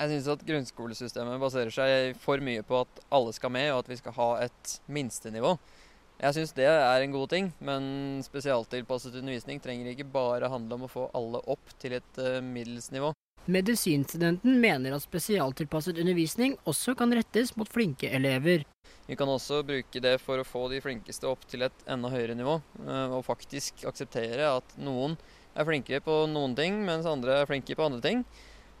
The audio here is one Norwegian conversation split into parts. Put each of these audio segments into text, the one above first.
Jeg syns at grunnskolesystemet baserer seg for mye på at alle skal med, og at vi skal ha et minstenivå. Jeg syns det er en god ting, men spesialtilpasset undervisning trenger ikke bare handle om å få alle opp til et uh, middels nivå. Medisinstudenten mener at spesialtilpasset undervisning også kan rettes mot flinke elever. Vi kan også bruke det for å få de flinkeste opp til et enda høyere nivå, uh, og faktisk akseptere at noen er flinkere på noen ting, mens andre er flinke på andre ting.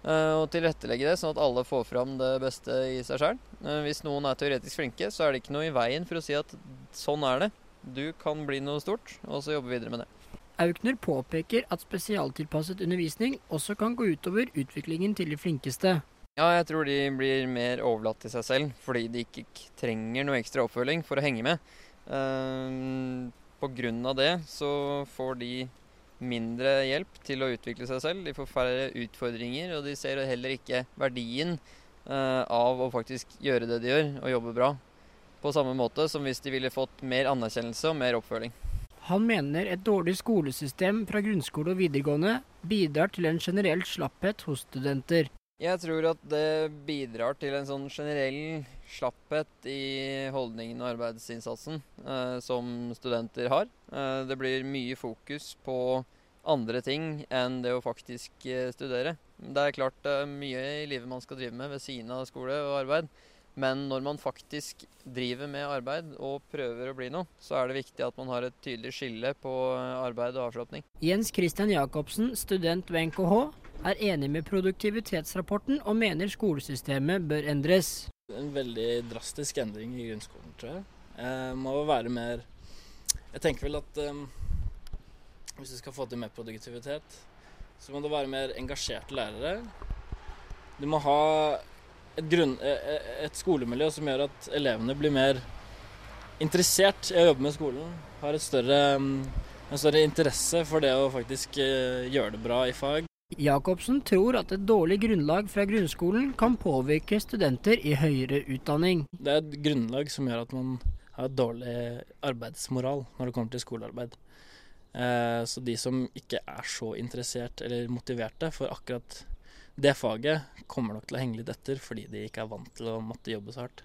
Eh, og tilrettelegge det sånn at alle får fram det beste i seg sjøl. Eh, hvis noen er teoretisk flinke, så er det ikke noe i veien for å si at sånn er det. Du kan bli noe stort, og så jobbe videre med det. Aukner påpeker at spesialtilpasset undervisning også kan gå utover utviklingen til de flinkeste. Ja, jeg tror de blir mer overlatt til seg selv, fordi de ikke trenger noe ekstra oppfølging for å henge med. Uh, på grunn av det så får de mindre hjelp til å utvikle seg selv. De får færre utfordringer, og de ser heller ikke verdien uh, av å faktisk gjøre det de gjør, og jobbe bra. På samme måte som hvis de ville fått mer anerkjennelse og mer oppfølging. Han mener et dårlig skolesystem fra grunnskole og videregående bidrar til en generell slapphet hos studenter. Jeg tror at det bidrar til en sånn generell slapphet i holdningen og arbeidsinnsatsen eh, som studenter har. Eh, det blir mye fokus på andre ting enn det å faktisk eh, studere. Det er klart det er mye i livet man skal drive med ved siden av skole og arbeid. Men når man faktisk driver med arbeid og prøver å bli noe, så er det viktig at man har et tydelig skille på eh, arbeid og avslapning. Jens Christian Jacobsen, student ved NKH, er enig med produktivitetsrapporten og mener skolesystemet bør endres. En veldig drastisk endring i grunnskolen, tror jeg. Eh, må være mer Jeg tenker vel at eh, hvis du skal få til mer produktivitet, så må det være mer engasjerte lærere. Du må ha et, grunn, eh, eh, et, skolemiljø som gjør at elevene blir mer interessert i å jobbe med skolen. Har større, mm, en større interesse for det å faktisk eh, gjøre det bra i fag. Jacobsen tror at et dårlig grunnlag fra grunnskolen kan påvirke studenter i høyere utdanning. Det er et grunnlag som gjør at man har dårlig arbeidsmoral når det kommer til skolearbeid. Så de som ikke er så interessert eller motiverte for akkurat det faget kommer nok til å henge litt etter fordi de ikke er vant til å måtte jobbe så hardt.